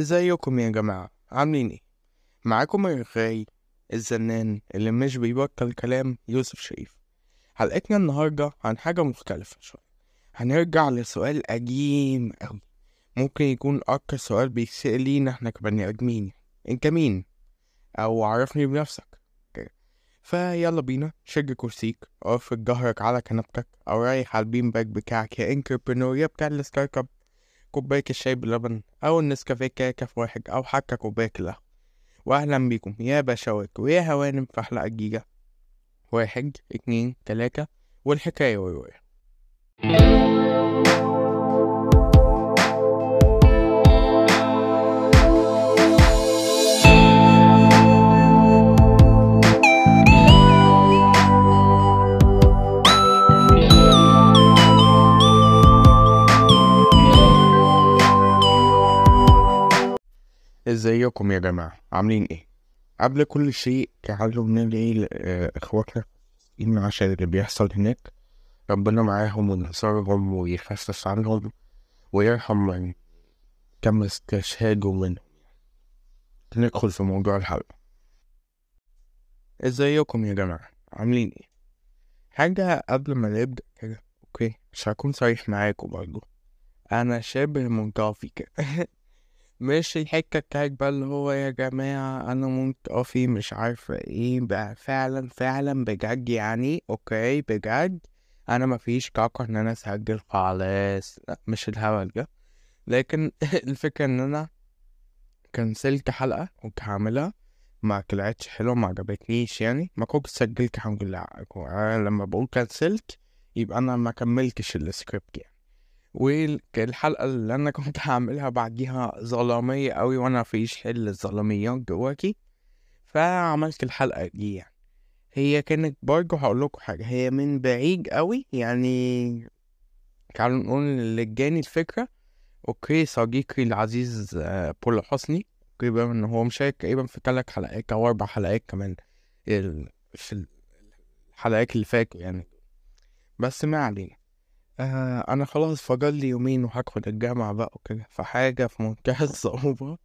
ازيكم يا جماعة؟ عاملين إيه؟ معاكم الرغاي الزنان اللي مش بيبطل كلام يوسف شريف. حلقتنا النهاردة عن حاجة مختلفة شوية. هنرجع لسؤال قديم أوي ممكن يكون أكتر سؤال بيتسأل لينا إحنا كبني آدمين. انت مين؟ أو عرفني بنفسك. فيلا بينا شد كرسيك افرد ظهرك على كنبتك أو ريح على ال bean bag بتاعك يا entrepreneur يا بتاع ال startup كوباية الشاي بلبن أو النسكافيه كاكا في واحد أو حتى كوباية القهوة وأهلا بيكم. يا بشوات ويا هوانم في حلقة جديدة واحد اتنين تلاتة. والحكاية والرواية ازيكم يا جماعة؟ عاملين إيه؟ قبل كل شيء تعالوا ندعي لإخواتنا إن عشان اللي بيحصل هناك. ربنا معاهم وينصرهم ويخفف عنهم ويرحم من كم استشهادوا منهم. ندخل في موضوع الحلقة ازيكم يا جماعة؟ عاملين إيه؟ حاجة قبل ما نبدأ كده. أوكي مش هكون صريح معاكم برضه أنا شبه منطفي كده مش الحكة بتاعت بقى اللي هو يا جماعة أنا منطفي مش عارفة إيه بقى فعلا فعلا بجد يعني أوكي بجد أنا مفيش طاقة إن أنا أسجل خالص لأ مش الهبل ده. لكن الفكرة إن أنا كنسلت حلقة كنت هعملها ما طلعتش حلوة ما عجبتنيش يعني. ما كنت سجلت الحمد لله لما بقول كنسلت يبقى أنا ما كملتش السكريبت يعني. والحلقة اللي أنا كنت هعملها بعديها ظلامية أوي وأنا مفيش حل الظلاميات جواكي. فعملت الحلقة دي يعني. هي كانت برضه هقولكوا حاجة هي من بعيد أوي يعني تعالوا نقول اللي جاني الفكرة. okay صديقي العزيز آه، بول حسني. بما إن هو مشارك تقريبا في تلات حلقات أو أربع حلقات كمان في الحلقات اللي فاتوا يعني. بس ما علينا. آه أنا خلاص فاضل لي يومين وهدخل الجامعة بقى وكده فحاجة في منتهى الصعوبة.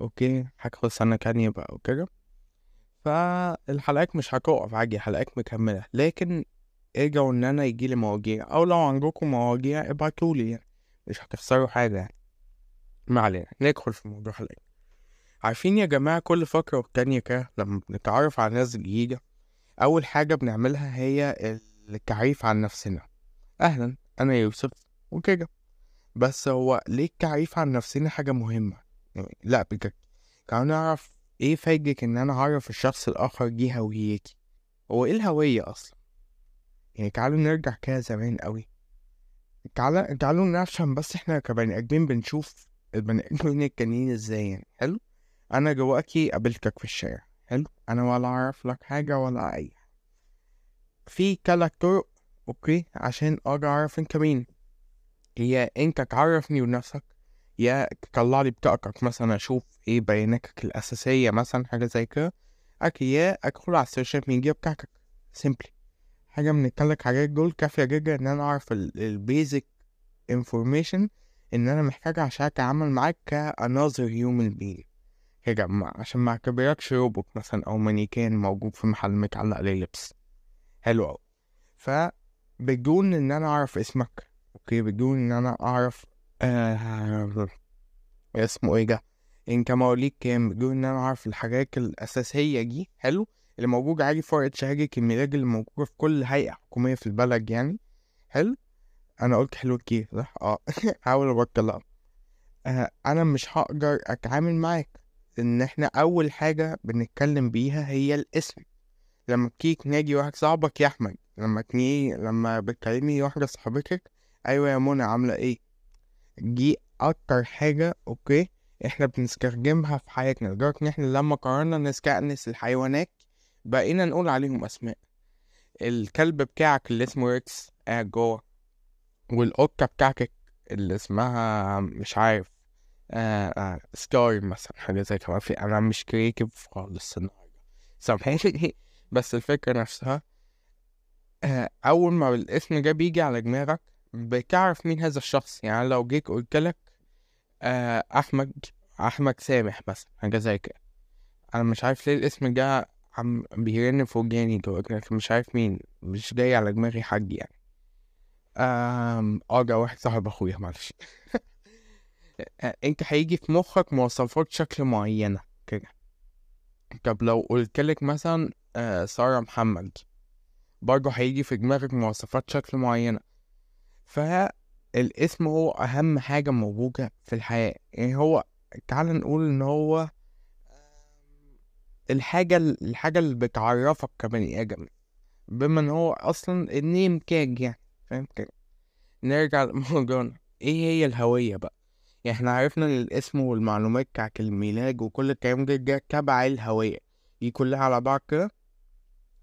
أوكي هدخل سنة تانية بقى وكده. فالحلقات مش هتقف عادي حلقات مكملة. لكن ارجعوا إن أنا يجيلي مواضيع أو لو عندكم مواضيع ابعتولي يعني. مش هتخسروا حاجة يعني. ما علينا ندخل في موضوع الحلقة عارفين يا جماعة كل فترة والتانية كده لما بنتعرف على ناس جديدة أول حاجة بنعملها هي التعريف عن نفسنا. أهلا أنا يوسف وكده. بس هو ليه التعريف عن نفسنا حاجة مهمة؟ يعني لأ بجد. تعالوا نعرف إيه فايدة إن أنا أعرف الشخص الآخر دي هويتي. هو إيه الهوية أصلا؟ يعني تعالوا نرجع كده زمان قوي تعالوا تعالوا نفهم بس إحنا كبني آدمين بنشوف البني آدمين التانيين إزاي يعني. حلو؟ أنا جواكي قابلتك في الشارع. حلو؟ أنا ولا أعرف لك حاجة ولا حاجة. في تلات طرق okay؟ عشان أقدر أعرف أنت مين. يا أنت تعرفني بنفسك يا تطلع لي بطاقتك مثلا أشوف إيه بياناتك الأساسية مثلا حاجة زي كده. يا أدخل على ال social media بتاعتك. simply حاجة من التلات حاجات دول كافية جدا إن أنا أعرف ال basic information إن أنا محتاج عشان أتعامل معاك ك another human كده ما- عشان ما أعتبركش روبوت مثلا أو مانيكان موجود في محل متعلق عليه لبس حلو أوي. فبدون إن أنا أعرف اسمك. okay؟ بدون إن أنا أعرف آه اسمه إيه ده؟ أنت مواليد كام؟ بدون إن أنا أعرف الحاجات الأساسية دي. حلو؟ اللي موجود عادي في ورقة شهادة الميلاد اللي موجودة في كل هيئة حكومية في البلد يعني. حلو؟ أنا قلت حلو كتير صح؟ آه. حاول ابطلها آه أنا مش هقدر أتعامل معاك. إن إحنا أول حاجة بنتكلم بيها هي الاسم. لما بتيجي تنادي واحد صاحبك يا أحمد. لما تني لما بتكلمي واحدة صاحبتك أيوه يا منى عاملة إيه؟ دي أكتر حاجة أوكي إحنا بنستخدمها في حياتنا لدرجة إن إحنا لما قررنا نستأنس الحيوانات بقينا نقول عليهم أسماء. الكلب بتاعك اللي اسمه ريكس قاعد جوه. والقطة بتاعتك اللي اسمها مش عارف آه آه ستار مثلا حاجة زي كده. في أنا مش creative خالص النهارده. سامحيني بس الفكرة نفسها آه أول ما الاسم ده بيجي على دماغك بتعرف مين هذا الشخص. يعني لو جيت قلت لك آه أحمد أحمد سامح مثلا حاجة زي كده. أنا مش عارف ليه الاسم ده عم بيرن في لكن مش عارف مين مش جاي على دماغي حد يعني. أم آه ده واحد صاحب أخويا معلش. أنت هيجي في مخك مواصفات شكل معينة كده. طب لو قلتلك مثلا آه سارة محمد. برضه هيجي في دماغك مواصفات شكل معينة. فالاسم هو أهم حاجة موجودة في الحياة. يعني هو تعال نقول إن هو الحاجة الحاجة اللي بتعرفك كبني آدم. بما إن هو أصلا النيم تاج يعني فاهم؟ كده نرجع لموضوعنا. إيه هي الهوية بقى؟ يعني إحنا عرفنا إن الاسم والمعلومات بتاعت الميلاد وكل الكلام ده تبع الهوية. دي كلها على بعض كده؟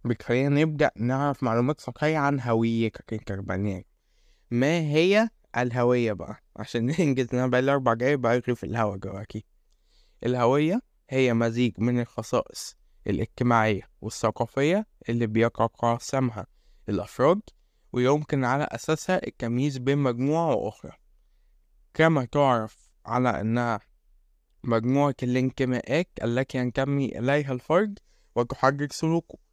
بتخلينا نبدأ نعرف معلومات سطحية عن هويتك انت ما هي الهوية بقى؟ عشان ننجز أنا بقالي أربع دقايق بألغي في الهوا جواكي الهوية هي مزيج من الخصائص الاجتماعية والثقافية اللي بيتقاسمها الأفراد ويمكن على أساسها التمييز بين مجموعة وأخرى. كما تعرف على أنها مجموعة الانتماءات التي ينتمي إليها الفرد وتحرك سلوكه.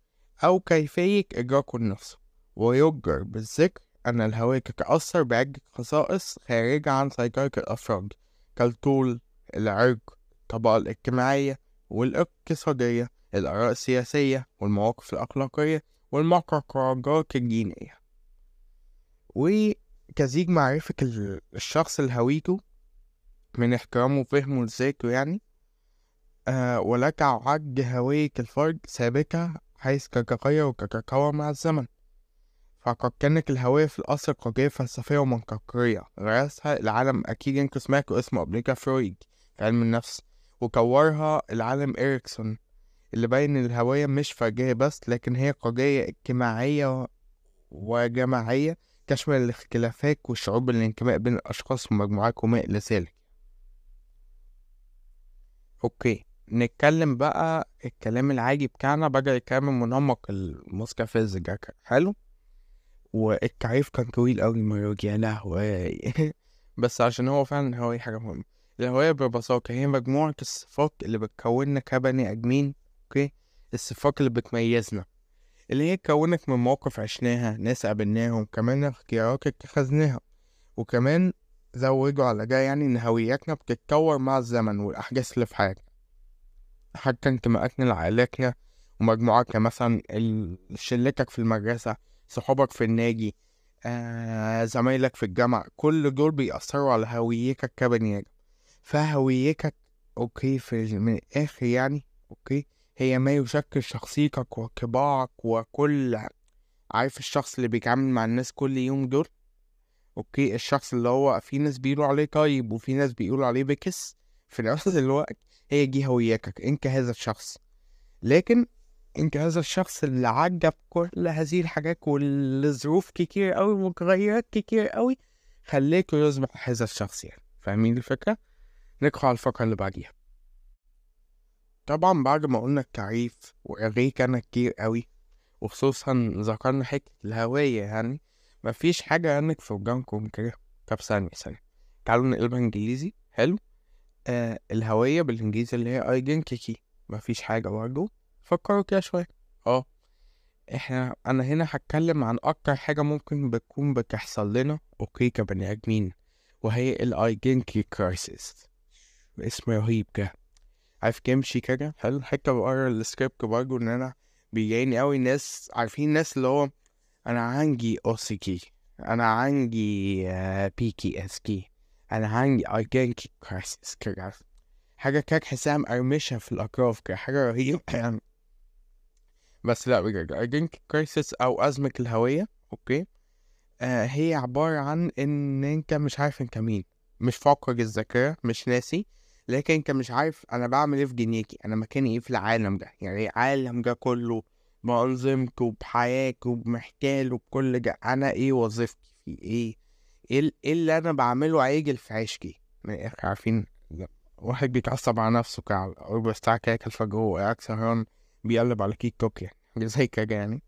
أو كيفية إدراكه لنفسه ويجر بالذكر أن الهوية تتأثر بعدة خصائص خارجة عن سيطرة الأفراد كالطول العرق الطبقة الاجتماعية والاقتصادية الآراء السياسية والمواقف الأخلاقية والمعتقدات الدينية. وكزيج معرفة الشخص لهويته من احترامه وفهمه لذاته يعني آه ولك عد هوية الفرد ثابتة حيث تتغير وتتطور مع الزمن. فقد كانت الهوية في الأصل قضية فلسفية ومنطقية. غرسها العالم أكيد أنتوا سمعتوا اسمه قبل فرويد في علم النفس. وكورها العالم إريكسون اللي بين الهوية مش فردية بس لكن هي قضية اجتماعية وجماعية تشمل الاختلافات والشعور بالانتماء بين الأشخاص ومجموعات وما إلى ذلك. okay. نتكلم بقى الكلام العادي بتاعنا بدل الكلام المنمق المستفز ده حلو. والتعريف كان طويل أوي المرة دي يا لهوي. بس عشان هو فعلا هو حاجة مهمة. الهوية ببساطة هي مجموعة الصفات اللي بتكوننا كبني آدمين okay؟ الصفات اللي بتميزنا. اللي هي تكونك من مواقف عشناها ناس قابلناهم كمان اختيارات اتخذناها. وكمان زودوا على ده يعني إن هويتنا بتتطور مع الزمن والأحداث اللي في حياتنا. حتى انتماءاتنا لعائلاتنا ومجموعاتنا مثلا شلتك في المدرسة صحابك في النادي آه زمايلك في الجامعة كل دول بيأثروا على هويتك كبني آدم. فهويتك okay في من الآخر يعني okay هي ما يشكل شخصيتك وطباعك وكل عارف الشخص اللي بيتعامل مع الناس كل يوم دول؟ أوكي الشخص اللي هو في ناس بيقولوا عليه طيب وفي ناس بيقولوا عليه بكس في نفس الوقت هي دي هويتك أنت هذا الشخص. لكن أنت هذا الشخص اللي عجب كل هذه الحاجات والظروف كتير قوي ومتغيرات كتير قوي خليته يصبح هذا الشخص يعني. فاهمين الفكرة؟ ندخل على الفقرة اللي بعديها. طبعا بعد ما قلنا التعريف ورغيت أنا كتير قوي وخصوصا ذكرنا حتة الهوية يعني مفيش حاجة عنك في وجانكم كده طب ثانية ثانية. تعالوا نقلبها إنجليزي. حلو؟ آه الهوية بالإنجليزي اللي هي identity مفيش حاجة برضه فكروا كده شوية. آه إحنا أنا هنا هتكلم عن أكتر حاجة ممكن بتكون بتحصل لنا. okay كبني آدمين. وهي ال identity crisis اسم رهيب كده. عارف كمشي كده؟ حلو. حتى بقرا السكريبت برضه إن أنا بيجيني قوي ناس عارفين الناس اللي هو أنا عندي OCD أنا عندي بيكي أنا عندي identity crisis كده حاجة كده تحسها مقرمشة في الأطراف كده حاجة رهيبة. يعني بس لا بجد identity crisis أو أزمة الهوية okay؟ آه هي عبارة عن إن أنت مش عارف أنت مين. مش فاقد الذاكرة مش ناسي لكن أنت مش عارف أنا بعمل إيه في دنيتي أنا مكاني إيه في العالم ده؟ يعني العالم ده كله بأنظمته بحياته بمحتاله بكل ده. أنا إيه وظيفتي؟ في إيه؟ إيه اللي أنا بعمله عاجل في عيشتي من الآخر عارفين واحد بيتعصب على نفسه كده ربع ساعة كده الفجر وهو قاعد سهران بيقلب على تيك توك يعني زي كده يعني.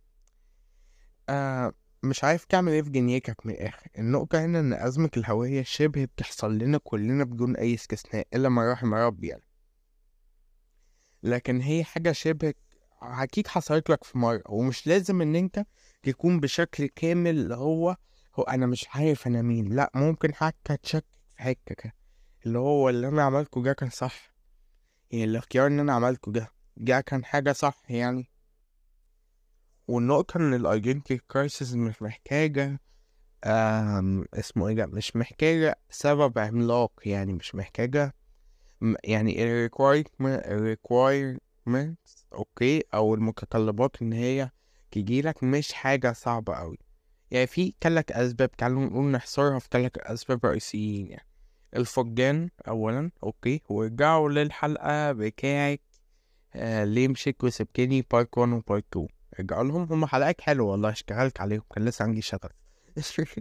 آه مش عارف تعمل إيه في جنيتك من الآخر. النقطة هنا إن أزمة الهوية شبه بتحصل لنا كلنا بدون أي استثناء إلا ما رحم ربي يعني. لكن هي حاجة شبه أكيد حصلت لك في مرة ومش لازم إن أنت تكون بشكل كامل هو هو أنا مش عارف أنا مين. لأ ممكن حتى تشكك في حتة اللي هو اللي أنا عملته ده كان صح. يعني الاختيار إن أنا عملته ده ده كان حاجة صح يعني. والنقطة إن ال identity crisis مش محتاجة آم اسمه إيه ده مش محتاجة سبب عملاق يعني مش محتاجة يعني ال requirements okay أو المتطلبات إن هي تجيلك مش حاجة صعبة أوي. يعني في تلات أسباب تعالوا نقول نحصرها في تلات أسباب رئيسيين يعني. الفقدان اولا okay. ورجعوا للحلقة بتاعت آه ليه مشيت وسبتني؟ part 1 و part 2 رجعوا لهم هم حلقات حلوة والله اشتغلت عليهم كان لسه عندي شغف.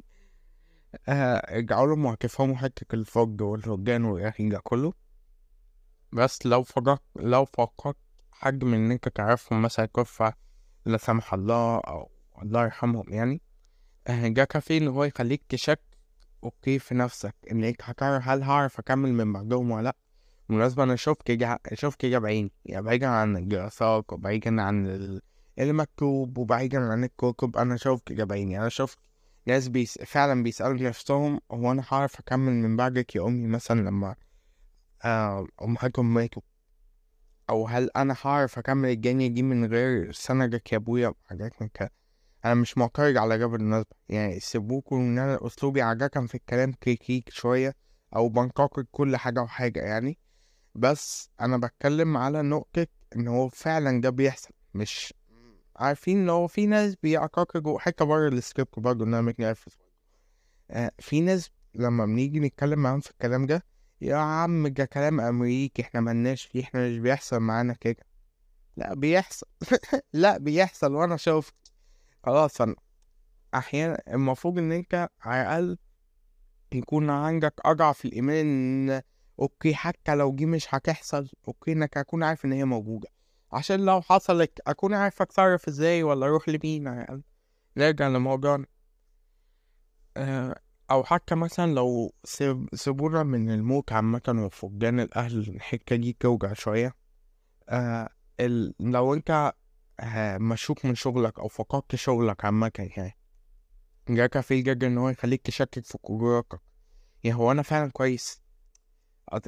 آه رجعوا لهم وهتفهموا حتة الفقد والفقدان ده كله. بس لو فقدت لو فقدت حد من إن أنت تعرفهم مثلا توفى لا سمح الله أو الله يرحمهم يعني آه جا كافي إن هو يخليك تشك okay في نفسك إنك هتعرف هل هعرف أكمل من بعدهم ولا لأ؟ بالمناسبة أنا شفت كده شفت كده بعيني يعني بعيدا عن الدراسات وبعيدا عن ال... المكتوب وبعيدا عن الكتب أنا شفت كده بعيني أنا شفت ناس بيس... فعلا بيسألوا نفسهم هو أنا هعرف أكمل من بعدك يا أمي مثلا لما آه أمهاتهم ماتوا؟ أو هل أنا هعرف أكمل الجنيه دي من غير سندك يا أبويا؟ وحاجات من كده. أنا مش معترض على ده بالمناسبة يعني سيبوكوا إن أنا أسلوبي عادة في الكلام كيكيك شوية أو بنتقد كل حاجة وحاجة يعني. بس أنا بتكلم على نقطة إن هو فعلا ده بيحصل. مش عارفين إن هو في ناس بيعتقدوا حتة بره السكريبت برضه إن أنا متنرفز. آه في ناس لما بنيجي نتكلم معاهم في الكلام ده يا عم ده كلام أمريكي إحنا ملناش فيه إحنا مش بيحصل معانا كده. لا بيحصل. لا بيحصل وأنا شفت خلاص أنا أحيانا المفروض إن أنت على الأقل يكون عندك أضعف الإيمان إن okay حتى لو دي مش هتحصل okay إنك أكون عارف إن هي موجودة. عشان لو حصلت أكون عارف أتصرف إزاي ولا أروح لمين على الأقل. نرجع لموضوعنا. آه، أو حتى مثلا لو سيب سيبونا من الموت عامة وفقدان الأهل الحتة دي توجع شوية. آه. لو آه مشوك من شغلك أو فقدت شغلك عامة يعني. ده كافي جدا إن هو يخليك تشكك في قدراتك يعني هو أنا فعلا كويس؟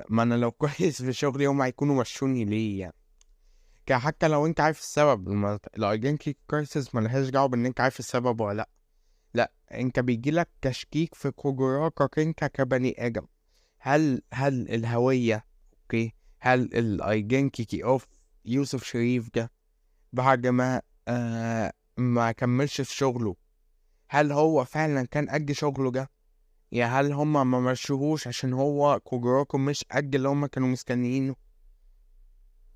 ما أنا لو كويس في شغلي هما هيكونوا مشوني ليه يعني؟ حتى لو أنت عارف السبب ال identity crisis ملهاش دعوة بإن أنت عارف السبب ولا لأ. لأ أنت بيجيلك تشكيك في قدراتك أنت كبني آدم. هل هل الهوية okay هل ال identity of يوسف شريف ده بعد ما آه ما كملش في شغله. هل هو فعلا كان قد شغله ده؟ يا هل هما ما مشوهوش عشان هو قدراته مش قد اللي هما كانوا مستنيينه؟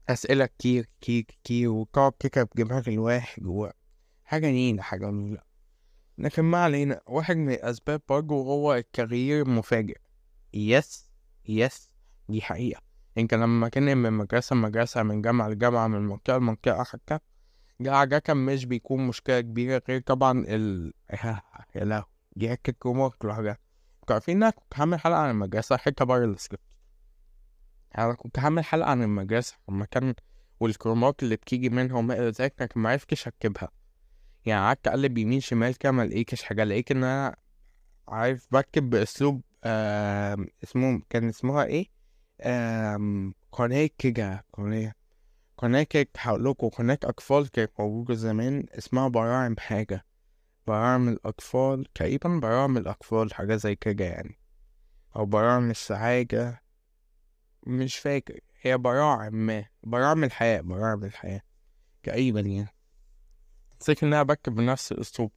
أسئلة كتير كتير كتير وتقعد كده بدماغ الواحد وحاجة نيلة حاجة نيلة. لكن ما علينا واحد من الأسباب برضه هو التغيير المفاجئ yes yes دي حقيقة. انتقال مكان من مدرسة لمدرسة من جامعة لجامعة من منطقة لمنطقة حتى ده عادة مش بيكون مشكلة كبيرة غير طبعا ال يا لهوي دي حتة ترومات لوحدها. عارفين إن أنا كنت هعمل حلقة عن المدرسة حتة بره السكريبت أنا كنت هعمل حلقة عن المدرسة المكان والترومات اللي بتيجي منها وما إلى ذلك لكن معرفتش أكتبها يعني قعدت أقلب يمين شمال كده ما لقيتش حاجة لقيت إن أنا عارف بكتب بأسلوب آه اسمه كان اسمها إيه؟ آه قناة كده قناة قناة كده هقولكوا قناة أطفال كانت موجودة زمان اسمها براعم حاجة. براعم الأطفال تقريبا براعم الأطفال حاجة زي كده يعني. أو براعم السعادة مش فاكر. هي براعم ما براعم الحياة براعم الحياة. تقريبا يعني. فكرة إن أنا بكتب بنفس الأسلوب.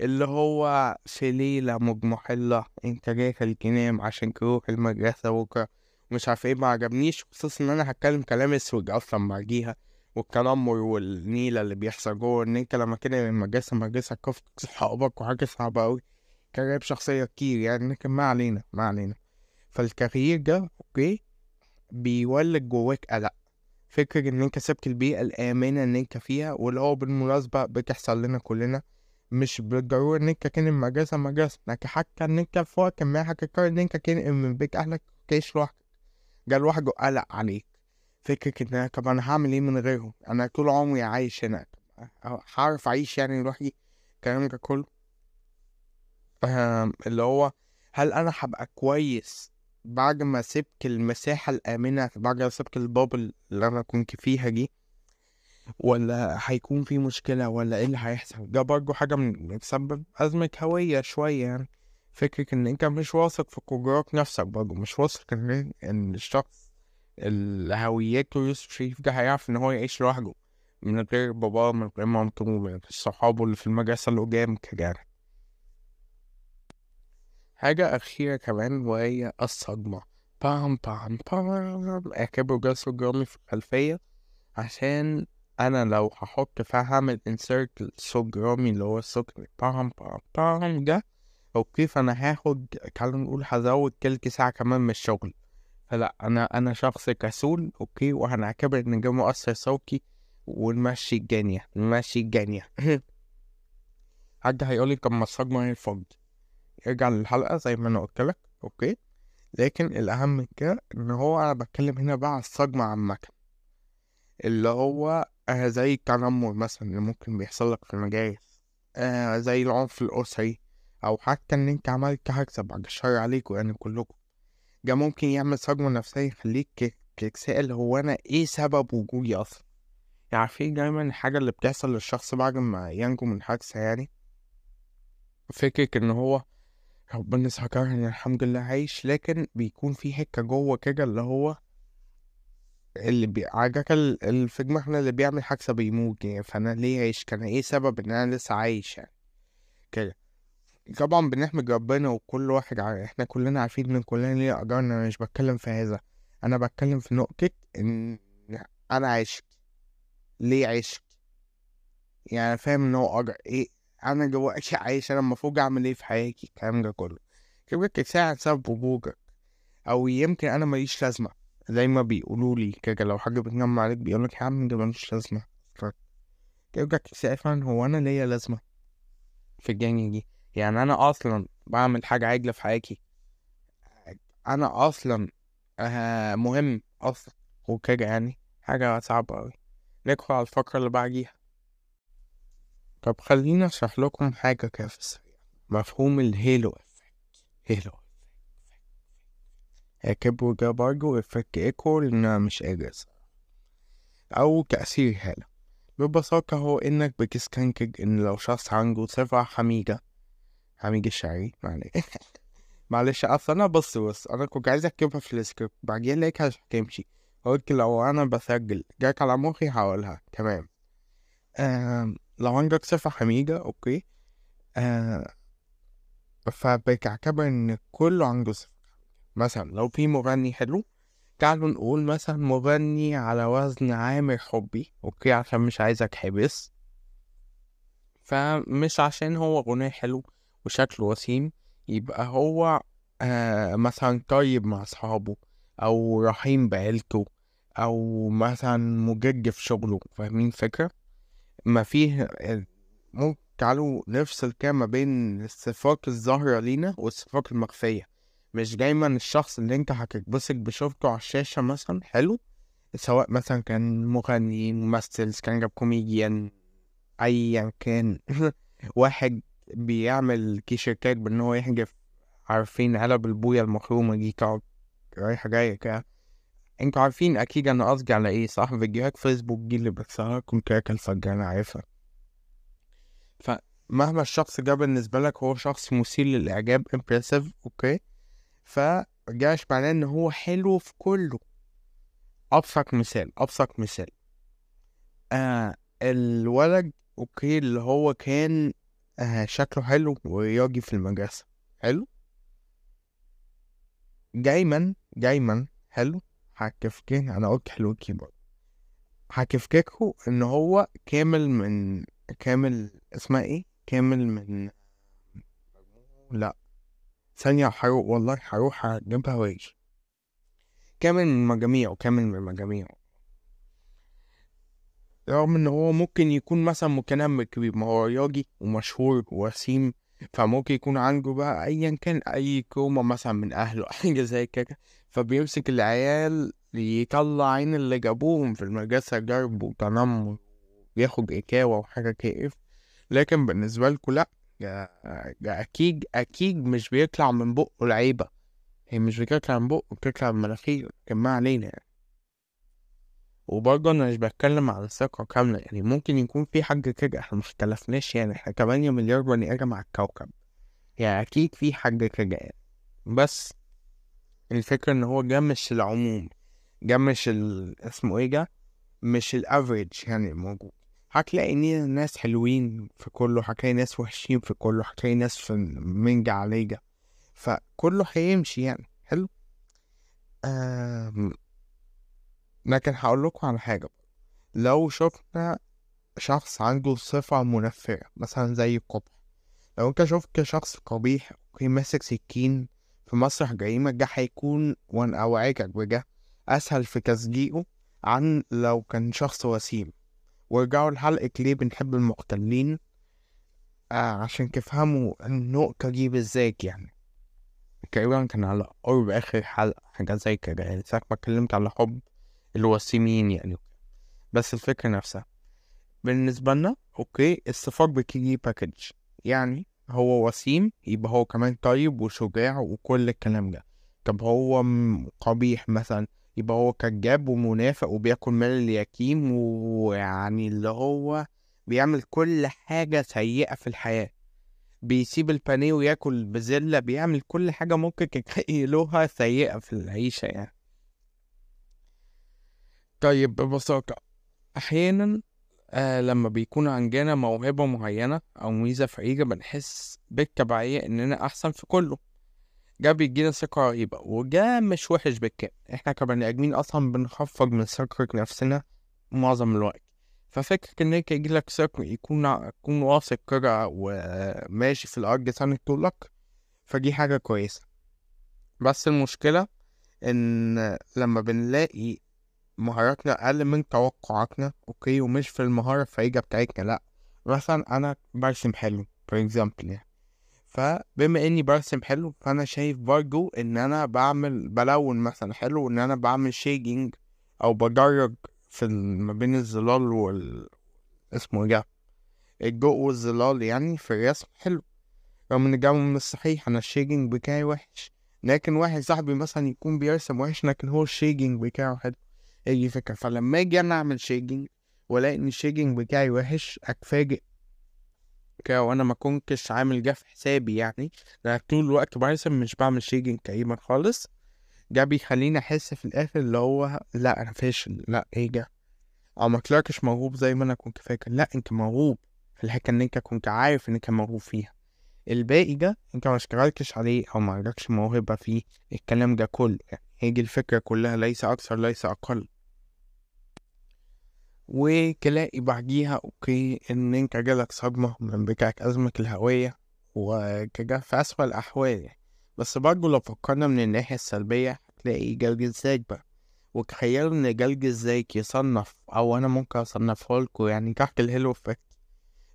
اللي هو في ليلة مضمحلة أنت جاي تنام عشان تروح المدرسة بكرة. مش عارف إيه ما عجبنيش خصوصا إن أنا هتكلم كلام أسود أصلا بعديها والتنمر والنيلة اللي بيحصل جوه إن أنت لما كده من المدرسة مدرسة كفت صحابك وحاجة صعبة أوي كان شخصية كتير يعني لكن ما علينا ما علينا. فالتغيير ده أوكي بيولد جواك قلق. فكرة إن أنت سبت البيئة الآمنة إن أنت فيها واللي هو بالمناسبة بتحصل لنا كلنا مش بالضرورة إن أنت تنقل مدرسة مدرسة لكن حتى إن أنت في وقت ما هتضطر إن أنت تنقل من بيت أهلك تعيش لوحدك ده لوحده قلق عليك. فكرة إن أنا طب أنا هعمل إيه من غيرهم؟ أنا طول عمري عايش هنا. هعرف أعيش يعني لوحدي؟ الكلام ده كله؟ اللي هو هل أنا هبقى كويس بعد ما سبت المساحة الآمنة بعد ما سبت البابل اللي أنا كنت فيها دي؟ ولا هيكون في مشكلة؟ ولا إيه اللي هيحصل؟ ده برضه حاجة من بتسبب أزمة هوية شوية يعني. فكرة إن أنت مش واثق في قدرات نفسك برضه مش واثق إن إن الشخص اللي هويته يوسف شريف ده هيعرف إن هو يعيش لوحده من غير باباه من غير مامته من غير صحابه اللي في المدرسة اللي قدام كده حاجة أخيرة كمان وهي الصدمة. بام بام بام اعتبروا جلسة درامي في الخلفية. عشان أنا لو هحط فيها هعمل insert صوت درامي اللي هو الصوت بام بام بام ده okay فأنا هاخد تعالوا نقول هزود تلت ساعة كمان من الشغل. فلأ أنا أنا شخص كسول okay وهنعتبر إن ده مؤثر صوتي ونمشي الدنيا نمشي الدنيا حد هيقولي طب ما الصدمة هي الفرد ارجع للحلقة زي ما أنا قلت لك أوكي؟ لكن الأهم من كده إن هو أنا بتكلم هنا بقى على الصدمة عامة. اللي هو آه زي التنمر مثلا اللي ممكن بيحصل لك في المدارس آه زي العنف الأسري. أو حتى إن أنت عملت حادثة بعد الشر عليكم يعني كلكم. ده ممكن يعمل صدمة نفسية يخليك تتسأل هو أنا إيه سبب وجودي أصلا؟ يعني في دايما الحاجة اللي بتحصل للشخص بعد ما ينجو من حادثة يعني؟ فكرة إن هو ربنا ذكرني الحمد لله عايش لكن بيكون في حتة جوه كده اللي هو اللي بي... عجاك ال... في دماغنا اللي بيعمل حادثة بيموت يعني. فأنا ليه عايش؟ كان إيه سبب إن أنا لسه عايش يعني؟ كده. طبعا بنحمد ربنا وكل واحد ع... إحنا كلنا عارفين إن كلنا ليه أجرنا أنا مش بتكلم في هذا. أنا بتكلم في نقطة إن أنا عشت ليه عشت يعني فاهم إن هو أجر إيه؟ أنا دلوقتي عايش أنا المفروض أعمل إيه في حياتي؟ الكلام ده كله. كده تساعد سبب وجودك. أو يمكن أنا ماليش لازمة. زي ما بيقولوا لي كده لو حاجة بتنم عليك بيقولك يا عم ده ملوش لازمة. كده تسأل هو أنا ليا لازمة في الجاني دي. يعني أنا أصلا بعمل حاجة عاجلة في حياتي. أنا أصلا آه مهم أصلا وكده يعني. حاجة صعبة أوي. ندخل على الفقرة اللي بعديها. طب خليني أشرح لكم حاجة كده في السريع. مفهوم ال halo effect halo كبر ده برضه effect echo لأنها مش إجازة أو تأثير هالة ببساطة هو إنك بتستنتج إن لو شخص عنده صفة حميدة حميد الشعري معلش. معلش أصل أنا بص بص أنا كنت عايز أكتبها في السكريبت بعدين لقيتها هتمشي. قلت لو أنا بسجل جات على مخي هقولها. تمام. آه لو عندك صفة حميدة okay. آه فبتعتبر إن كله عنده صفة. مثلا لو في مغني حلو تعالوا نقول مثلا مغني على وزن عامر حبي okay عشان مش عايزك حبس فمش عشان هو غناه حلو وشكله وسيم يبقى هو آه مثلا طيب مع أصحابه أو رحيم بعيلته أو مثلا مجد في شغله فاهمين فكرة ما فيه ممكن تعالوا نفصل كده ما بين الصفات الظاهرة لينا والصفات المخفية. مش دايما الشخص اللي أنت هتتبسط بشوفته على الشاشة مثلا حلو سواء مثلا كان مغني ممثل stand up comedian ايا كان واحد بيعمل تيشيرتات بان هو يحجف عارفين علب البوية المخرومة دي تقعد رايحة جاية كده. أنتوا عارفين أكيد أنا قصدي على إيه صح؟ فيديوهات فيسبوك دي اللي بتصورها كنت اكل فجأة أنا عارفها. فمهما الشخص ده بالنسبة لك هو شخص مثير للإعجاب impressive أوكي فجاش معناه ان هو حلو في كله. أبسط مثال أبسط مثال. آه الولد أوكي اللي هو كان آه شكله حلو ورياضي في المدرسة. حلو؟ دايما دايما حلو. هكفكك أنا قلت حلو كيبورد. هكفككه إن هو كامل من كامل اسمها إيه؟ كامل من لا. ثانية هروح والله هروح أجيبها وأجي. كامل من مجاميعه كامل من مجاميعه. رغم إن هو ممكن يكون مثلا متنمر كبير ما هو رياضي ومشهور ووسيم فممكن يكون عنده بقى ايا كان أي كرومة مثلا من أهله حاجة زي كده فبيمسك العيال يطلع عين اللي جابوهم في المدرسة جرب وتنمر وياخد إكاوة وحاجة كيف لكن بالنسبة لكم لأ ده أكيد أكيد مش بيطلع من بقه العيبة هي مش بتطلع من بقه بتطلع من مناخيره لكن ما علينا يعني. وبرضه أنا مش بتكلم على ثقة كاملة يعني ممكن يكون في حاجة كده إحنا مختلفناش يعني إحنا تمانية مليار بني آدم على الكوكب يعني أكيد في حاجة كده يعني. بس الفكرة إن هو ده مش العموم ده مش ال... اسمه إيه ده؟ مش الافريج يعني موجود. هتلاقي ناس حلوين في كله هتلاقي ناس وحشين في كله هتلاقي ناس في من دا على دا فكله هيمشي يعني حلو؟ آم... لكن هقول لكم على حاجة. لو شفنا شخص عنده صفة منفرة مثلا زي القبح لو أنت شفت شخص قبيح okay ماسك سكين في مسرح جريمة ده هيكون وأنا اوعدك بده أسهل في تصديقه عن لو كان شخص وسيم. وارجعوا لحلقة ليه بنحب المقتلين. آه عشان تفهموا النقطة دي بالذات يعني. تقريبا كان على قرب آخر حلقة حاجة زي كده يعني. ساعة ما اتكلمت على حب. الوسيمين يعني. بس الفكرة نفسها. بالنسبة لنا okay الصفات بتيجي package يعني هو وسيم يبقى هو كمان طيب وشجاع وكل الكلام ده. طب هو قبيح مثلا يبقى هو كذاب ومنافق وبياكل مال اليتيم ويعني اللي هو بيعمل كل حاجة سيئة في الحياة. بيسيب البانيه وياكل بزلة بيعمل كل حاجة ممكن تتخيلوها سيئة في العيشة يعني. طيب ببساطة أحيانا آه لما بيكون عندنا موهبة معينة أو ميزة فريدة بنحس بالتبعية إننا أحسن في كله. ده بيدينا ثقة رهيبة وده مش وحش بالكامل. إحنا كبني آدمين أصلا بنخفض من ثقة نفسنا معظم الوقت. ففكرة إن أنت يجيلك ثقة يكون يكون واثق كده وماشي في الأرض ساند طولك فدي حاجة كويسة. بس المشكلة إن لما بنلاقي مهاراتنا أقل من توقعاتنا okay؟ ومش في المهارة الفريدة بتاعتنا لأ. مثلا أنا برسم حلو for example يعني. فبما إني برسم حلو فأنا شايف برضو إن أنا بعمل بلون مثلا حلو وإن أنا بعمل shading أو بدرج في ما بين الظلال وال اسمه ده؟ الضوء والظلال يعني في الرسم حلو. رغم إن ده مش صحيح أنا ال shading بتاعي وحش. لكن واحد صاحبي مثلا يكون بيرسم وحش لكن هو ال shading بتاعه حلو. هي دي فلما أجي أنا أعمل shading وألاقي إن ال shading بتاعي وحش أتفاجئ وأنا ما كنتش عامل ده في حسابي يعني. أنا طول الوقت برسم مش بعمل shading تقريبا خالص. ده بيخليني أحس في الآخر اللي هو لأ أنا فاشل. لأ إيه ده؟ أو ما طلعتش موهوب زي ما أنا كنت فاكر. لأ أنت موهوب. في ان أنت كنت عارف انك موهوب فيها. الباقي ده أنت ما اشتغلتش عليه أو ما عندكش موهبة فيه. الكلام ده كله. يعني هي دي الفكرة كلها. ليس أكثر ليس أقل. وتلاقي بعديها أوكي إن أنت جالك صدمة من بتاعك أزمة الهوية وكده في أسوأ الأحوال يعني. بس برضه لو فكرنا من الناحية السلبية هتلاقي جلد الذات بقى. وتخيلوا إن جلد الذات يصنف أو أنا ممكن أصنفه لكم يعني تحت ال halo effect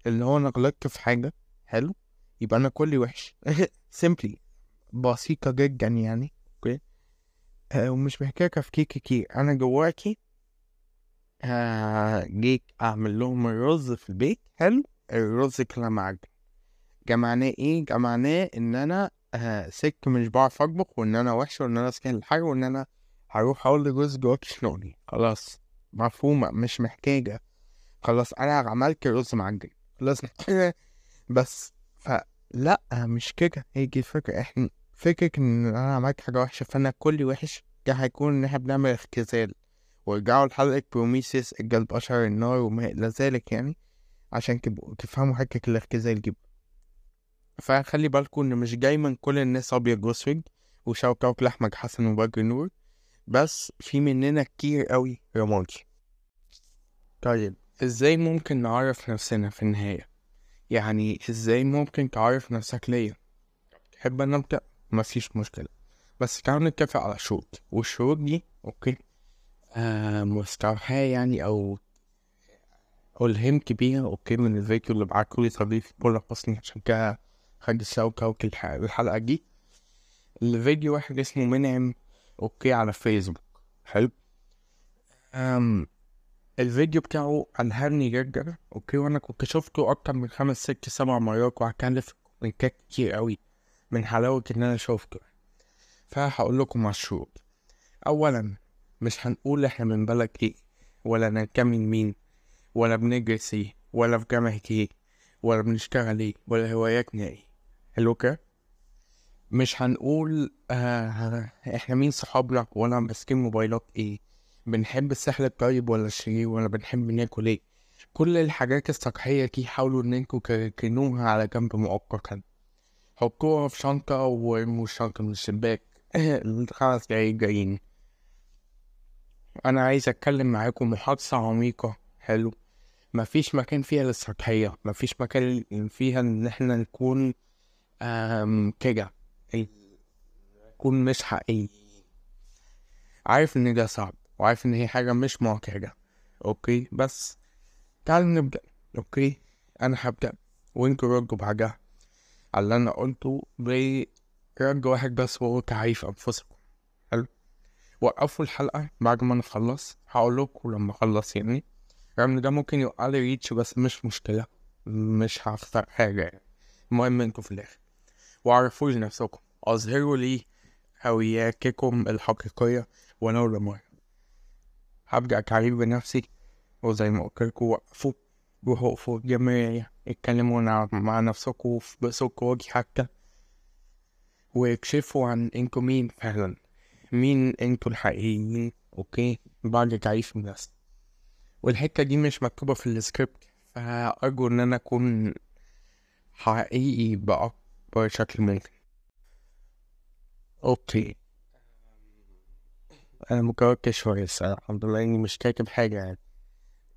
اللي هو أنا غلطت في حاجة حلو يبقى أنا كلي وحش. simply بسيطة جدا يعني okay. آه ومش محتاج تفكير كتير. أنا دلوقتي جيت أعمل لهم الرز في البيت حلو؟ الرز كان معجن ده معناه إيه؟ ده معناه إن أنا آه سك مش بعرف أطبخ وإن أنا وحش وإن أنا سكين الحاجة وإن أنا هروح أقول لجوز جواك شنوني خلاص. مفهومة مش محتاجة. خلاص أنا عملت رز معجن. خلاص. بس. فلأ مش كده. هي دي الفكرة. إحنا فكرة إن أنا عملت حاجة وحشة فأنا كلي وحش ده هيكون إن إحنا بنعمل اختزال. ورجعوا لحلقة بروميسيس الجلب أشهر النار وما إلى ذلك يعني عشان تفهموا حكة الاختزال دي فخلي بالكم إن مش دايما كل الناس أبيض وأسود وشوكة لأحمد حسن وبدر نور بس في مننا كتير قوي رمادي. طيب إزاي ممكن نعرف نفسنا في النهاية؟ يعني إزاي ممكن تعرف نفسك ليا؟ تحب أنا أبدأ؟ مفيش مشكلة. بس تعالوا نتفق على شروط والشروط دي أوكي؟ آه مستوحاة يعني أو ألهمت بيها. okay من الفيديو اللي بعتهولي صديقي بولا حسني عشان كده خد الشوكة وكل الحلقة دي. الفيديو واحد اسمه منعم. okay على فيسبوك. حلو. أم الفيديو بتاعه ألهمني جدا. okay وأنا كنت شفته أكتر من خمس ست سبع مرات وهكلف كومنتات كتير أوي من حلاوة إن أنا شوفته فهقول لكم مشروط أولا مش هنقول إحنا من بلد إيه ولا ننتمي لمين ولا بندرس إيه ولا في جامعة إيه ولا بنشتغل إيه ولا هواياتنا إيه. حلو كده؟ مش هنقول آه إحنا مين صحابنا ولا ماسكين موبايلات إيه بنحب السحل الطيب ولا الشرير ولا بنحب ناكل إيه. كل الحاجات السطحية دي حاولوا أنتوا تركنوها على جنب مؤقتا. حطوها في شنطة وارموا الشنطة من الشباك. الخمس دقايق جايين. أنا عايز أتكلم معاكم محادثة عميقة. حلو. مفيش مكان فيها للسطحية. مفيش مكان فيها إن إحنا نكون كده. نكون مش حقيقي عارف إن ده صعب وعارف إن هي حاجة مش معتادة. أوكي؟ بس تعالوا نبدأ. أوكي؟ أنا هبدأ. وانتوا ردوا بعدها على اللي أنا قلته برد واحد بس وهو تعريف أنفسكم حلو وقفوا الحلقة بعد ما نخلص. هقول لكم لما أخلص يعني. رغم إن ده ممكن يوقع لي ريتش بس مش مشكلة. مش هخسر حاجة يعني. المهم أنتوا في الآخر. وعرفوا لنفسكم. أظهروا لي هوياتكم الحقيقية ولو لمرة هبدأ تعريف بنفسي وزي ما قلت لكم وقفوا روحوا وقفوا جماعية اتكلموا مع نفسكم بصوت وجه حتى. واكشفوا عن أنتوا مين فعلا. مين أنتوا الحقيقيين okay؟ بعد تعريف الناس. والحتة دي مش مكتوبة في السكريبت فأرجو إن أنا أكون حقيقي بأكبر شكل ممكن. أوكي. أنا مكركش شوية الصراحة الحمد لله إني مش كاتب حاجة يعني.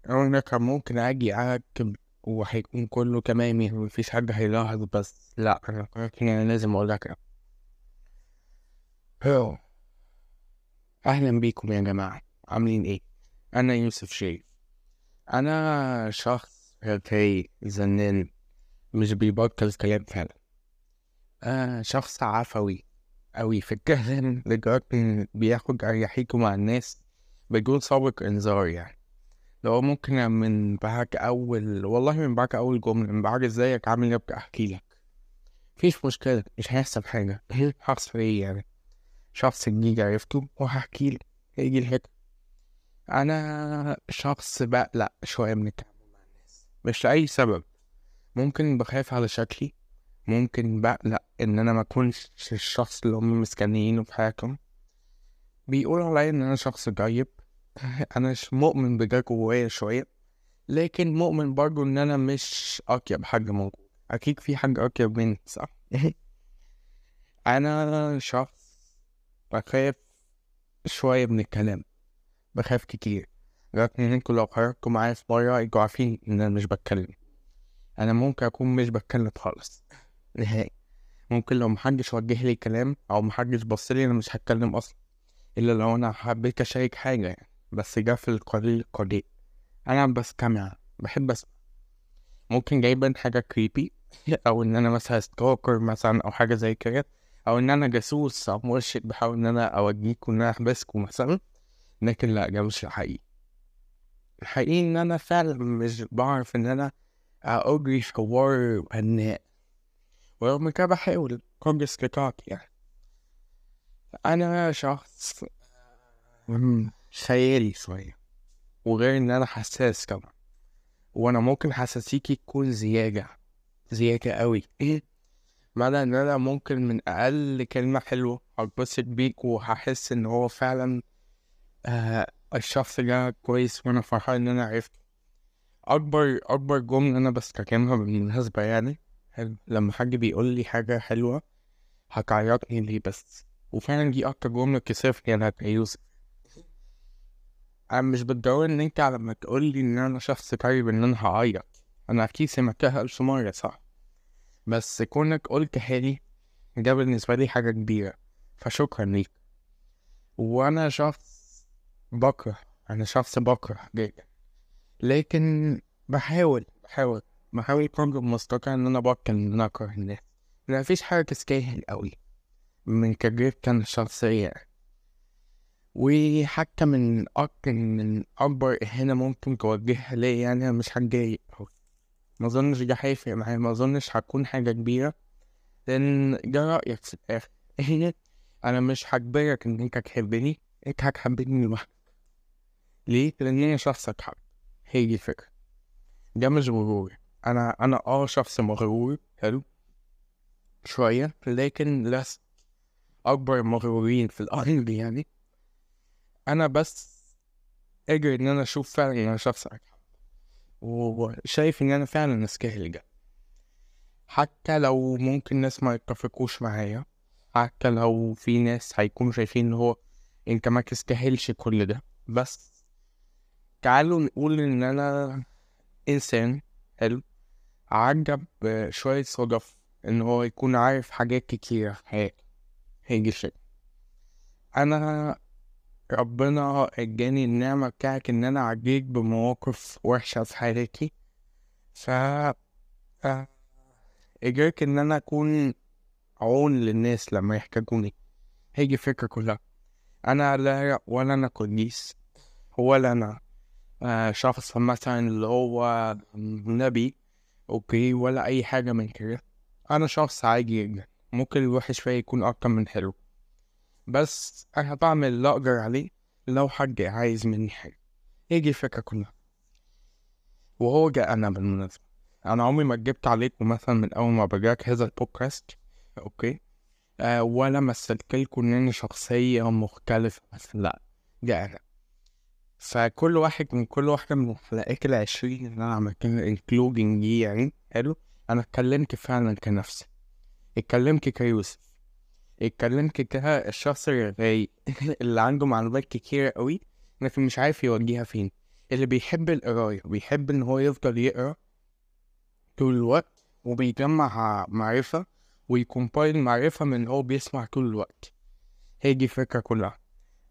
أنا كان ممكن أجي أكتب وهيكون كله تمام يعني مفيش حد هيلاحظ بس لأ أنا قررت إن أنا لازم أقول لك. هو. أهلا بيكم يا جماعة. عاملين إيه؟ أنا يوسف شريف. أنا شخص ركي زنان مش بيبطل كلام فعلا. آه شخص عفوي أوي. في الكلام لدرجة بياخد أريحيته مع الناس بدون سابق إنذار يعني. لو ممكن من بعد أول والله من بعد أول جملة من بعد إزيك عامل أبقى أحكي لك. مفيش مشكلة مش هيحصل حاجة. هحصل إيه يعني؟ شخص جديد عرفته وهحكي لك هيجي الحكاية أنا شخص بقلق شوية من التعامل مع الناس. مش لأي سبب. ممكن بخاف على شكلي. ممكن بقلق إن أنا ما أكونش الشخص اللي هم مستنيينه في حياتهم بيقولوا عليا إن أنا شخص جيب أنا مش مؤمن بده جوايا شوية. لكن مؤمن برضه إن أنا مش أطيب حاجة موجود. أكيد في حاجة أطيب مني صح؟ أنا شخص بخاف شوية من الكلام بخاف كتير. لكن أنتوا لو خرجتوا معايا في مرة أنتوا عارفين إن أنا مش بتكلم. أنا ممكن أكون مش بتكلم خالص نهائي. ممكن لو محدش وجه لي كلام أو محدش بصلي أنا مش هتكلم أصلا إلا لو أنا حبيت أشارك حاجة يعني. بس جا في القليل القليل أنا بستمع بحب أسمع. ممكن جايبا حاجة creepy أو إن أنا مثلا stalker مثلا أو حاجة زي كده. أو إن أنا جاسوس أو مرشد بحاول إن أنا اوديكوا ان أنا احبسكوا مثلا لكن لا ده مش الحقيقي الحقيقي إن أنا فعلا مش بعرف إن أنا اجري حوار بناء ورغم كده بحاول قدر استطاعتي يعني. أنا شخص خيالي شوية وغير إن أنا حساس كمان وأنا ممكن حساسيتي تكون زيادة زيادة قوي إيه معنى إن أنا ممكن من أقل كلمة حلوة هتبسط بيك وهحس إن هو فعلا آه الشخص ده كويس وأنا فرحان إن أنا عرفته. أكبر أكبر جملة أنا بستخدمها بالمناسبة يعني لما حد بيقول لي حاجة حلوة هتعيطني ليه بس. وفعلا دي أكتر جملة كسفتني أنا كيوسف أنا مش بالضرورة إن أنت لما تقول لي إن أنا شخص طيب إن أنا هعيط. أنا أكيد سمعتها ألف مرة صح؟ بس كونك قلتها لي ده بالنسبة لي حاجة كبيرة فشكرا ليك. وأنا شخص بكره أنا شخص بكره جدا. لكن بحاول بحاول بحاول قدر المستطاع إن أنا أبطل إن أنا أكره الناس. مفيش حاجة تستاهل قوي من تجربتي أنا الشخصية. وحتى من أكتر من أكبر إهانة ممكن توجهها ليا يعني أنا مش هتضايق أوي مظنش ده هيفرق معايا مظنش هتكون حاجة كبيرة لأن ده رأيك في الآخر. أنا مش هجبرك إن أنت تحبني أنت هتحبني لوحدك. ليه؟ لأن أنا شخص أتحب هي دي الفكرة. ده مش غرور أنا أنا أه شخص مغرور حلو؟ شوية لكن لست أكبر المغرورين في الأرض يعني. أنا بس قادر إن أنا أشوف فعلا أنا شخص أتحب وشايف إن أنا فعلا أستاهل ده حتى لو ممكن ناس ما يتفقوش معايا حتى لو في ناس هيكونوا شايفين إن هو أنت ما تستاهلش كل ده. بس تعالوا نقول إن أنا إنسان حلو. عجب شوية صدف إن هو يكون عارف حاجات كتيرة في حياته هيجي شيء. أنا ربنا اداني النعمة بتاعت إن أنا عديت بمواقف وحشة في حياتي. ف قدرت إن أنا أكون عون للناس لما يحتاجوني. هي دي الفكرة كلها. أنا لا ولا أنا كويس ولا أنا آه شخص مثلا اللي هو نبي أوكي ولا أي حاجة من كده. أنا شخص عادي جدا. ممكن الوحش فيا يكون أكتر من حلو. بس أنا بعمل اللي أقدر عليه لو حد عايز مني حاجة. هي دي الفكرة كلها. وهو جا أنا بالمناسبة. أنا عمري ما كدبت عليكم مثلا من أول ما بدأت هذا البودكاست. okay؟ آه ولا مثلت لكم إن أنا شخصية مختلفة بس لأ ده أنا. فكل واحد من كل واحدة من الحلقات العشرين اللي أنا عملتها including دي يعني حلو؟ أنا اتكلمت فعلا كنفسي. اتكلمت كيوسف. اتكلمت كده الشخص الرايق اللي عنده معلومات كتيرة قوي لكن مش عارف يوجهها فين. اللي بيحب القراية بيحب إن هو يفضل يقرأ طول الوقت وبيجمع معرفة ويكومبايل معرفة من هو بيسمع طول الوقت. هي دي الفكرة كلها.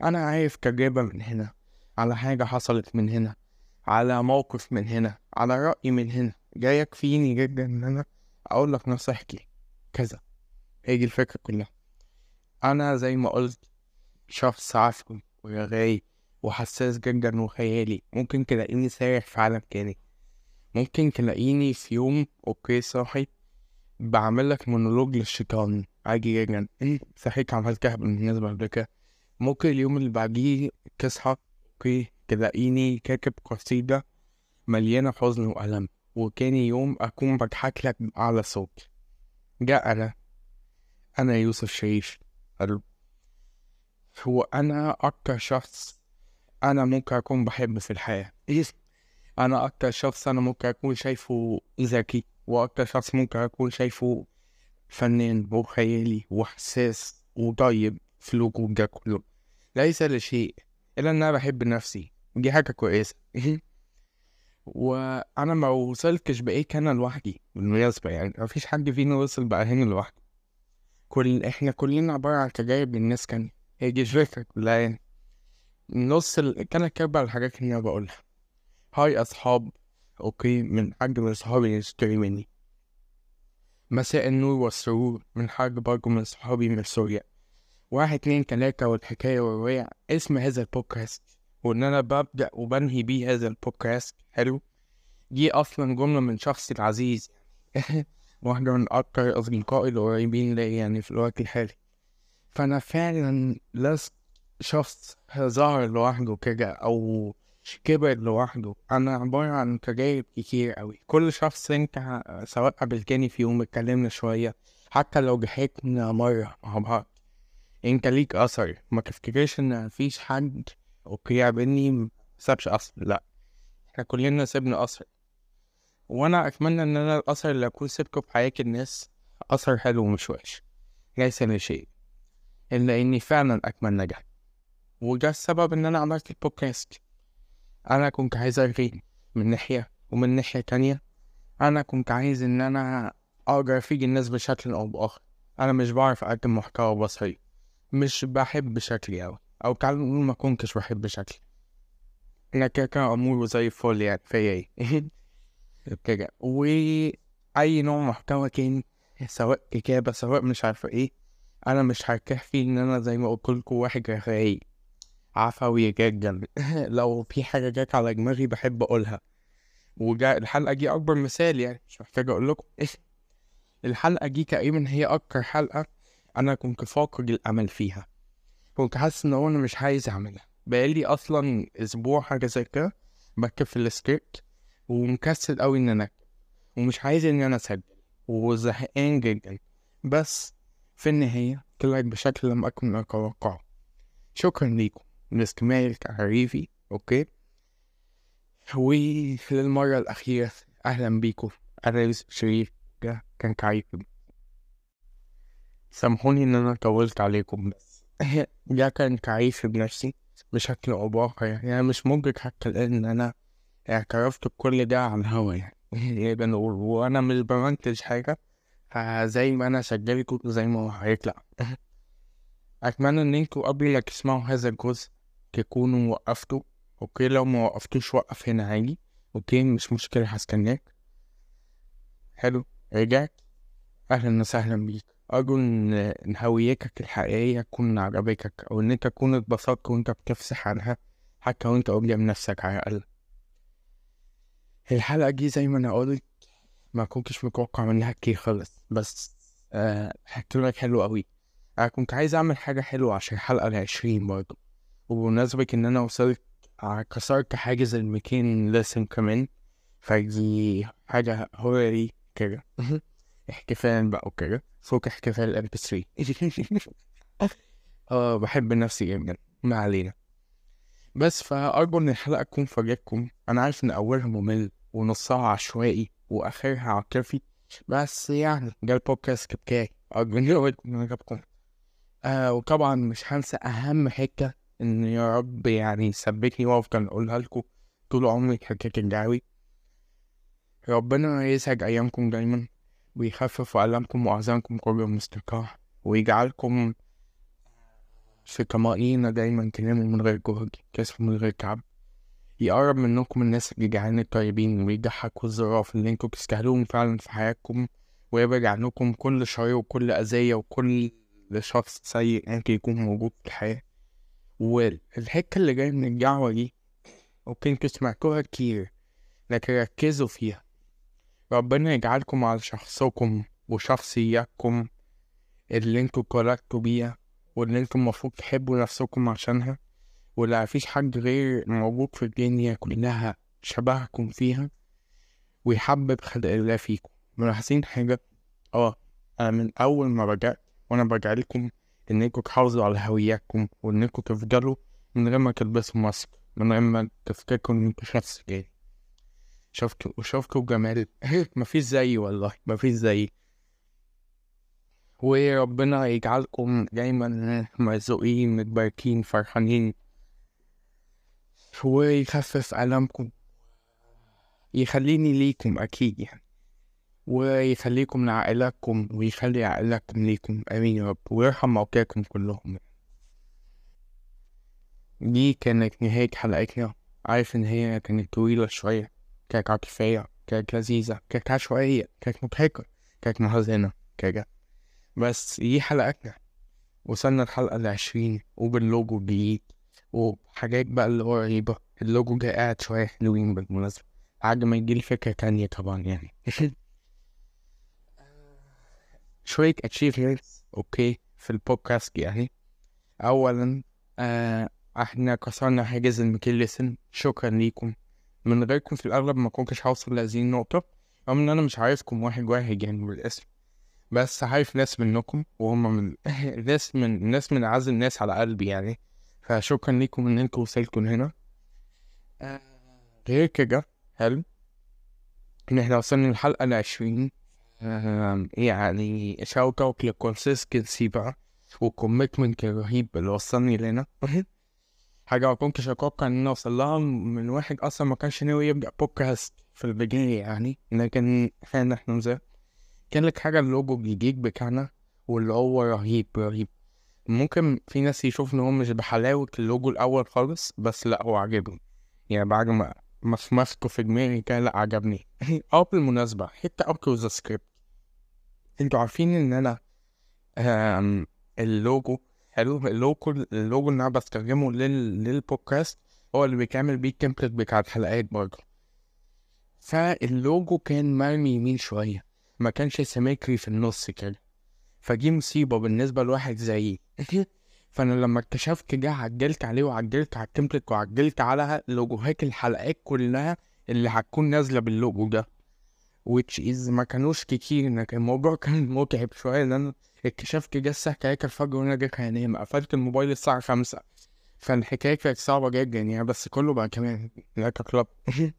أنا عارف تجربة من هنا على حاجة حصلت من هنا على موقف من هنا على رأي من هنا. جاي يكفيني جدا إن أنا أقول لك نصيحتي. كذا. هي دي الفكرة كلها. أنا زي ما قلت شخص عفوي ورغاي وحساس جدا وخيالي. ممكن تلاقيني سارح في عالم تاني. ممكن تلاقيني في يوم okay صاحي. بعمل لك مونولوج للشيطان. عادي جدا. صحيت عملتها بالمناسبة قبل كده. ممكن اليوم اللي بعديه تصحى okay تلاقيني كاتب قصيدة مليانة حزن وألم. وتاني يوم أكون بضحك لك بأعلى صوت. ده أنا. أنا يوسف شريف. حلو هو أنا أكتر شخص أنا ممكن أكون بحب في الحياة. أنا أكتر شخص أنا ممكن أكون شايفه ذكي وأكتر شخص ممكن أكون شايفه فنان وخيالي وحساس وطيب في الوجود ده كله. ليس لشيء إلا إن أنا بحب نفسي. دي حاجة كويسة. وأنا ما وصلتش بقيت أنا لوحدي بالمناسبة يعني. مفيش حد فينا وصل بقى هنا لوحده. كل إحنا كلنا عبارة عن تجارب للناس كان هي دي الفكرة كلها يعني. نص ال... تلات أرباع الحاجات اللي أنا بقولها. هاي أصحاب أوكي من حد من صحابي يشتري مني. مساء النور والسرور من حد برضه من صحابي من سوريا. واحد اتنين تلاتة والحكاية والرواية. اسم هذا البودكاست وإن أنا ببدأ وبنهي بيه هذا البودكاست. حلو؟ دي أصلا جملة من شخصي العزيز. واحدة من أكتر أصدقائي القريبين ليا يعني في الوقت الحالي. فأنا فعلا لست شخص ظهر لوحده كده أو كبر لوحده. أنا عبارة عن تجارب كتير أوي. كل شخص أنت سواء قابلتني في يوم اتكلمنا شوية حتى لو ضحكنا مرة مع بعض أنت ليك أثر. ما تفتكرش إن مفيش حد أوكي قابلني مسابش أثر. لأ إحنا كلنا سيبنا أثر. وأنا أتمنى إن أنا الأثر اللي أكون سبته في حياة الناس أثر حلو ومش وحش. ليس لشيء إلا إني فعلا أتمنى ده. وده السبب إن أنا عملت البودكاست. أنا كنت عايز أرغي من ناحية ومن ناحية تانية. أنا كنت عايز إن أنا أقدر أفيد الناس بشكل أو بآخر. أنا مش بعرف أقدم محتوى بصري. مش بحب شكلي أوي. أو تعالوا نقول ما كنتش بحب شكلي أنا كده كده أمور زي الفل يعني. فيا إيه؟ كده وأي نوع محتوى تاني سواء كتابة سواء مش عارفة إيه أنا مش فيه إن أنا زي ما قلت لكم واحد رغاي عفوي جدا. لو في حاجة جت على دماغي بحب أقولها. وجا الحلقة دي أكبر مثال يعني مش محتاج أقول لكم. الحلقة دي تقريبا هي أكتر حلقة أنا كنت فاقد الأمل فيها. كنت حاسس إن هو أنا مش عايز أعملها. بقالي أصلا أسبوع حاجة زي كده بكتب في السكريبت. ومكسل إن أنا أكتب ومش عايز إن أنا أسجل وزهقان جدا. بس في النهاية طلعت بشكل لم أكن أتوقعه شكرا ليكم لاستماع التعريفي أوكي؟ وللمرة الأخيرة أهلا بيكم. أنا يوسف شريف ده كان تعريفي سامحوني إن أنا طولت عليكم بس ده كان تعريفي بنفسي بشكل بآخر. يعني مش مدرك حتى إن أنا اعترفت بكل ده على الهوا يعني. نقول وأنا مش بمنتج حاجة فزي ما أنا سجلته زي ما هو هيطلع. أتمنى إن أنتوا قبل ما تسمعوا هذا الجزء تكونوا وقفتوا. okay لو ما وقفتوش وقف هنا عادي. okay مش مشكلة هستناك. حلو رجعت. أهلا وسهلا بيك. أرجو إن إن هويتك الحقيقية تكون عجبتك أو إن أنت تكون اتبسطت وأنت بتفصح عنها حتى وأنت قدام نفسك على الأقل. الحلقة دي زي ما أنا قلت ما كنتش متوقع منها كتير خالص بس آه طلعت حلو أوي أنا كنت عايز أعمل حاجة حلوة عشان الحلقة العشرين برضه. وبمناسبة إن أنا وصلت كسرت حاجز الميتين لسن كمان فدي حاجة هوري كده. احتفال بقى وكده. فوق احتفال ام بي 3 آه بحب نفسي جدا. ما علينا. بس فأرجو إن الحلقة تكون فاجئتكم. أنا عارف إن أولها ممل ونصها عشوائي وآخرها عاطفي بس يعني ده البودكاست بتاعي. أرجو إن عجبكم آه وطبعا مش هنسى أهم حتة إن يا رب يعني يثبتني وأفضل أقولها لكم طول عمري حكاية الدعوي ربنا يسعد أيامكم دايما ويخفف ألمكم وأحزانكم كل مستقر ويجعلكم في طمأنينة دايما تناموا من غير جهد كسب من غير تعب. يقرب منكم الناس الجدعان الطيبين ويضحكوا الظراف اللي أنتوا تستاهلوهم فعلا في حياتكم ويبعد عنكم كل شر وكل أذية وكل شخص سيء ممكن يكون موجود في الحياة. والحكة اللي جاية من الدعوة دي ممكن أنتوا سمعتوها كتير لكن ركزوا فيها. ربنا يجعلكم على شخصكم وشخصياتكم اللي أنتوا اتولدتوا بيها. واللي أنتوا المفروض تحبوا نفسكم عشانها ولا مفيش حد غير موجود في الدنيا كلها شبهكم فيها ويحبب خلق الله فيكم. ملاحظين حاجة؟ آه أنا من أول ما رجعت وأنا برجع لكم إنكم تحافظوا على هويتكم وإنكم تفضلوا من غير ما تلبسوا ماسك من غير ما تفتكروا إن أنتوا شخص تاني. شفتوا وشفتوا جمال؟ مفيش زيي والله مفيش زيي. وربنا يجعلكم دايما مرزوقين متباركين فرحانين. ويخفف ألمكم يخليني ليكم أكيد يعني. ويخليكم لعائلاتكم ويخلي عائلاتكم ليكم. آمين يا رب. ويرحم موتاكم كلهم. دي كانت نهاية حلقتنا. عارف إن هي كانت طويلة شوية. كانت عاطفية كانت لذيذة كانت عشوائية كانت مضحكة كانت محزنة. كده. بس دي حلقتنا وصلنا الحلقة العشرين وباللوجو الجديد وحاجات بقى اللي هو غريبة اللوجو ده قاعد شوية حلوين بالمناسبة. بعد ما يجيلي فكرة تانية طبعا يعني. شوية achievements okay في البودكاست يعني. اولا آه إحنا كسرنا حاجز الميتين listen شكرا ليكم. من غيركم في الأغلب ما كنتش هوصل لهذه النقطة. رغم إن أنا مش عارفكم واحد واحد يعني بالاسم. بس عارف ناس منكم وهم من ناس من ناس من أعز الناس على قلبي يعني. فشكرا ليكم إن أنتوا وصلتوا هنا آه غير كده حلو. إن إحنا وصلنا للحلقة العشرين. آه يعني shout out لل consistency بقى وال commitment الرهيب اللي وصلني لهنا. حاجة ما كنتش أتوقع إن أنا أوصل لها. من واحد أصلا ما كانش ناوي يبدأ بودكاست في البداية يعني. لكن إحنا إحنا زي كان لك حاجة اللوجو الجديد بتاعنا واللي هو رهيب رهيب. ممكن في ناس يشوف إن هو مش بحلاوة اللوجو الأول خالص بس لأ هو عاجبهم يعني بعد ما مخمخته في دماغي كده لأ عجبني. آه بالمناسبة حتة off the script أنتوا عارفين إن أنا اللوجو حلو؟ اللوجو اللوجو اللي أنا بستخدمه لل... للبودكاست هو اللي بيكمل بيه ال template بتاع الحلقات برضه. فاللوجو كان مرمي يمين شوية. ما كانش symmetry في النص كده. فدي مصيبة بالنسبة لواحد زيي. فأنا لما اكتشفت ده عدلت عليه وعدلت على ال template وعدلت على لوجوهات الحلقات كلها اللي هتكون نازلة باللوجو ده. Which is ما كانوش كتير كان الموضوع كان متعب شوية أنا اكتشفت ده الساعة تلاتة الفجر وأنا جاي هنام قفلت الموبايل الساعة خمسة. فالحكاية كانت صعبة جدا يعني بس كله بقى كمان لايك كلاب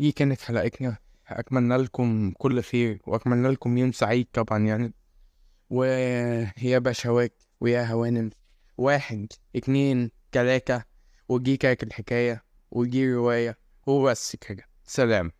دي كانت حلقتنا. أتمنى لكم كل خير وأتمنى لكم يوم سعيد طبعا يعني. ويا بشوات ويا هوانم. واحد اتنين تلاتة. ودي كانت الحكاية ودي رواية. وبس كده. سلام.